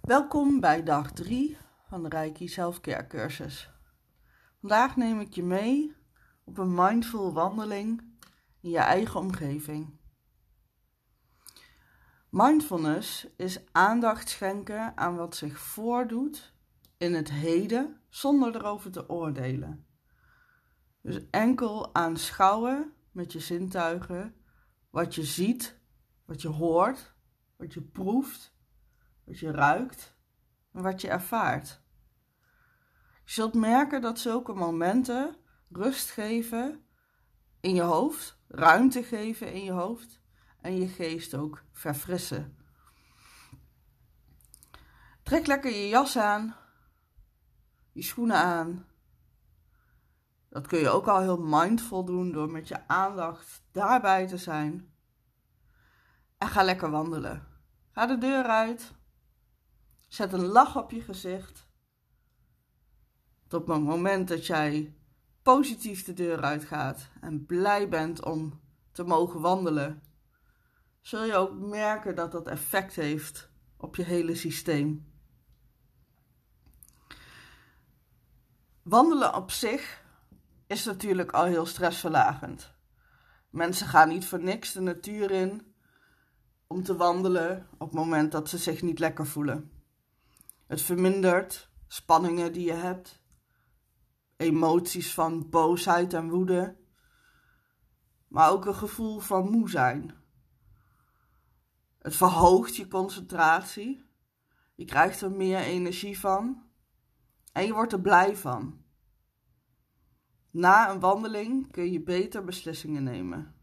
Welkom bij dag 3 van de Reiki Selfcare cursus. Vandaag neem ik je mee op een mindful wandeling in je eigen omgeving. Mindfulness is aandacht schenken aan wat zich voordoet in het heden zonder erover te oordelen. Dus enkel aanschouwen met je zintuigen wat je ziet, wat je hoort, wat je proeft, wat je ruikt en wat je ervaart. Je zult merken dat zulke momenten rust geven in je hoofd, ruimte geven in je hoofd en je geest ook verfrissen. Trek lekker je jas aan, je schoenen aan. Dat kun je ook al heel mindful doen door met je aandacht daarbij te zijn. En ga lekker wandelen. Ga de deur uit. Zet een lach op je gezicht. Op het moment dat jij positief de deur uitgaat en blij bent om te mogen wandelen, zul je ook merken dat dat effect heeft op je hele systeem. Wandelen op zich is natuurlijk al heel stressverlagend. Mensen gaan niet voor niks de natuur in om te wandelen op het moment dat ze zich niet lekker voelen. Het vermindert spanningen die je hebt, emoties van boosheid en woede, maar ook een gevoel van moe zijn. Het verhoogt je concentratie, je krijgt er meer energie van en je wordt er blij van. Na een wandeling kun je beter beslissingen nemen.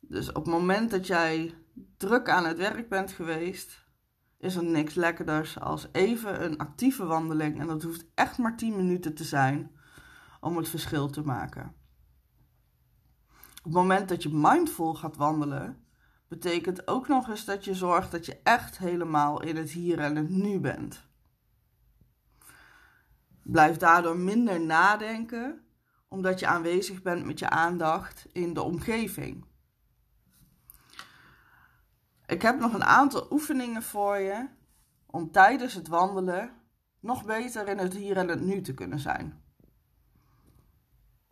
Dus op het moment dat jij druk aan het werk bent geweest, is er niks lekkerders als even een actieve wandeling. En dat hoeft echt maar 10 minuten te zijn om het verschil te maken. Op het moment dat je mindful gaat wandelen, betekent ook nog eens dat je zorgt dat je echt helemaal in het hier en het nu bent. Blijf daardoor minder nadenken, omdat je aanwezig bent met je aandacht in de omgeving. Ik heb nog een aantal oefeningen voor je om tijdens het wandelen nog beter in het hier en het nu te kunnen zijn.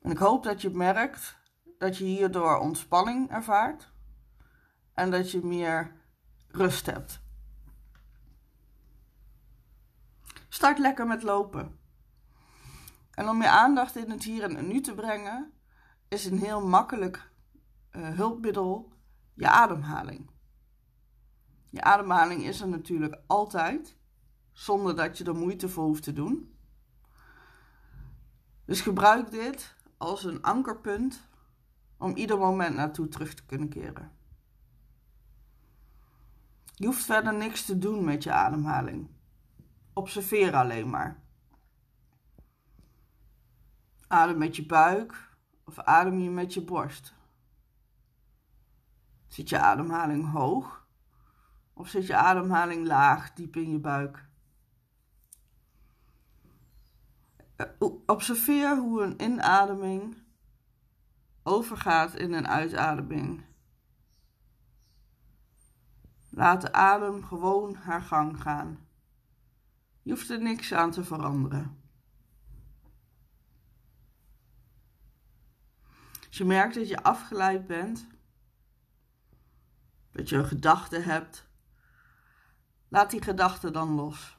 En ik hoop dat je merkt dat je hierdoor ontspanning ervaart en dat je meer rust hebt. Start lekker met lopen. En om je aandacht in het hier en het nu te brengen, is een heel makkelijk uh, hulpmiddel je ademhaling. Je ademhaling is er natuurlijk altijd, zonder dat je er moeite voor hoeft te doen. Dus gebruik dit als een ankerpunt om ieder moment naartoe terug te kunnen keren. Je hoeft verder niks te doen met je ademhaling. Observeer alleen maar. Adem met je buik of adem je met je borst. Zit je ademhaling hoog of zit je ademhaling laag, diep in je buik? Eh, observeer hoe een inademing overgaat in een uitademing. Laat de adem gewoon haar gang gaan. Je hoeft er niks aan te veranderen. Als je merkt dat je afgeleid bent, dat je een gedachte hebt, Laat die gedachten dan los.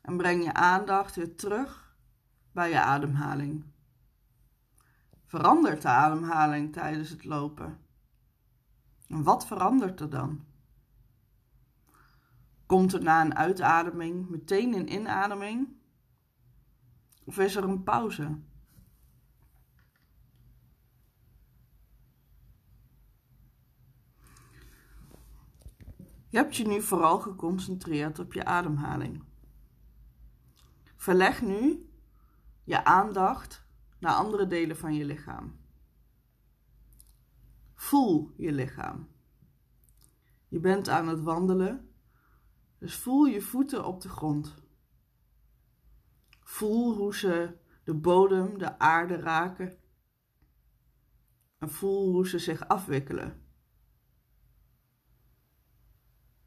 En breng je aandacht weer terug bij je ademhaling. Verandert de ademhaling tijdens het lopen? En wat verandert er dan? Komt er na een uitademing meteen een inademing? Of is er een pauze? Je hebt je nu vooral geconcentreerd op je ademhaling. Verleg nu je aandacht naar andere delen van je lichaam. Voel je lichaam. Je bent aan het wandelen, dus voel je voeten op de grond. Voel hoe ze de bodem, de aarde raken. En voel hoe ze zich afwikkelen.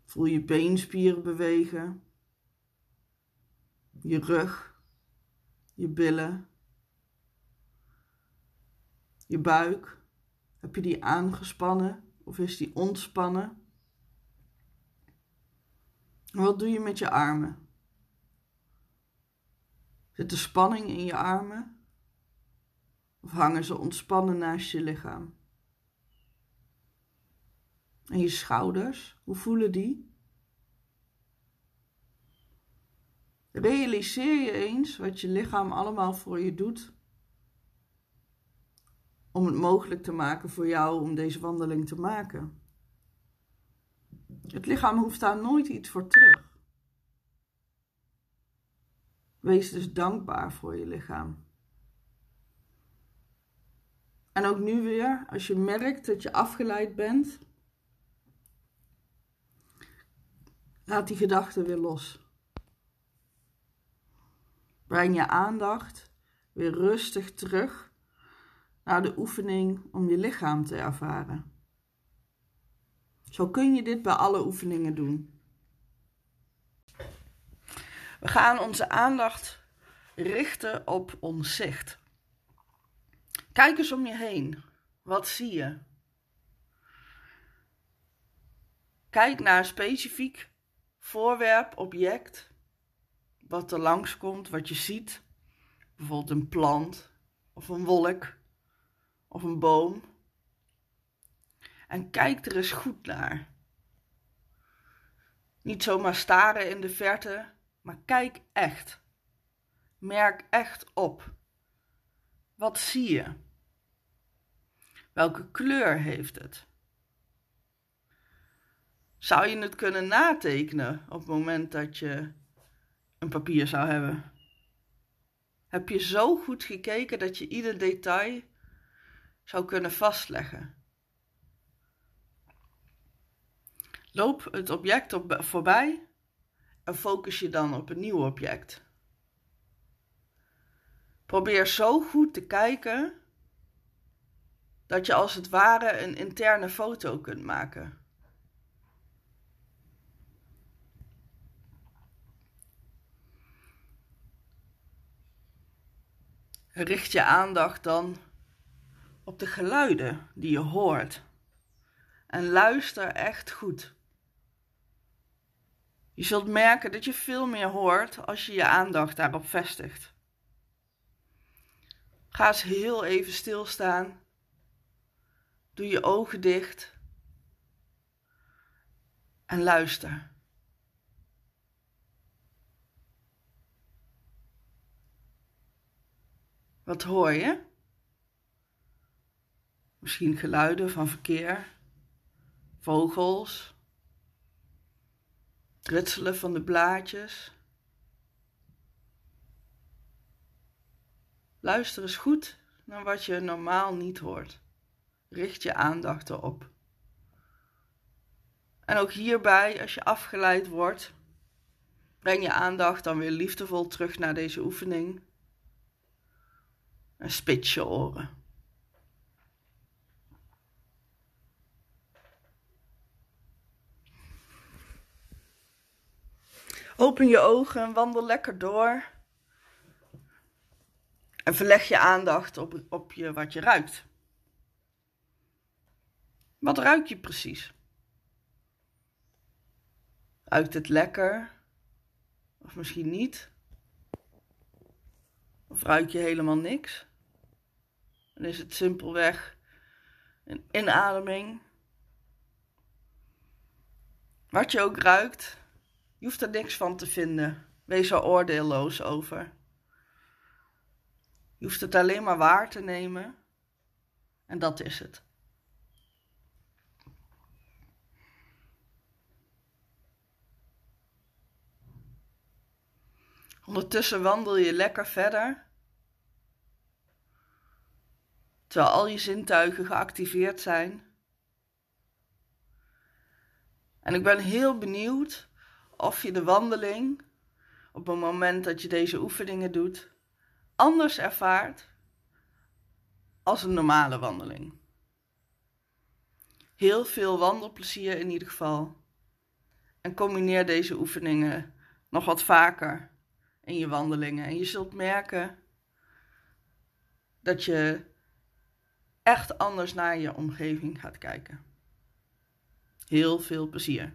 Voel je beenspieren bewegen, je rug, je billen, je buik. Heb je die aangespannen of is die ontspannen? wat doe je met je armen? Zit er spanning in je armen? Of hangen ze ontspannen naast je lichaam? En je schouders, hoe voelen die? Realiseer je eens wat je lichaam allemaal voor je doet om het mogelijk te maken voor jou om deze wandeling te maken. Het lichaam hoeft daar nooit iets voor terug. Wees dus dankbaar voor je lichaam. En ook nu weer, als je merkt dat je afgeleid bent, laat die gedachten weer los. Breng je aandacht weer rustig terug naar de oefening om je lichaam te ervaren. Zo kun je dit bij alle oefeningen doen. We gaan onze aandacht richten op ons zicht. Kijk eens om je heen. Wat zie je? Kijk naar specifiek voorwerp, object, wat er langskomt, wat je ziet. Bijvoorbeeld een plant of een wolk of een boom. En kijk er eens goed naar. Niet zomaar staren in de verte, maar kijk echt. Merk echt op. Wat zie je? Welke kleur heeft het? Zou je het kunnen natekenen op het moment dat je een papier zou hebben? Heb je zo goed gekeken dat je ieder detail zou kunnen vastleggen? Loop het object op, voorbij en focus je dan op een nieuw object. Probeer zo goed te kijken dat je als het ware een interne foto kunt maken. Richt je aandacht dan op de geluiden die je hoort en luister echt goed. Je zult merken dat je veel meer hoort als je je aandacht daarop vestigt. Ga eens heel even stilstaan. Doe je ogen dicht. En luister. Wat hoor je? Misschien geluiden van verkeer, vogels, ritselen van de blaadjes. Luister eens goed naar wat je normaal niet hoort. Richt je aandacht erop. En ook hierbij, als je afgeleid wordt, breng je aandacht dan weer liefdevol terug naar deze oefening. En spits je oren. Open je ogen en wandel lekker door. En verleg je aandacht op, op je, wat je ruikt. Wat ruik je precies? Ruikt het lekker? Of misschien niet? Of ruik je helemaal niks? Dan is het simpelweg een inademing. Wat je ook ruikt, je hoeft er niks van te vinden. Wees er oordeelloos over. Je hoeft het alleen maar waar te nemen. En dat is het. Ondertussen wandel je lekker verder. Terwijl al je zintuigen geactiveerd zijn. En ik ben heel benieuwd of je de wandeling, op het moment dat je deze oefeningen doet, anders ervaart als een normale wandeling. Heel veel wandelplezier in ieder geval. En combineer deze oefeningen nog wat vaker in je wandelingen. En je zult merken dat je echt anders naar je omgeving gaat kijken. Heel veel plezier.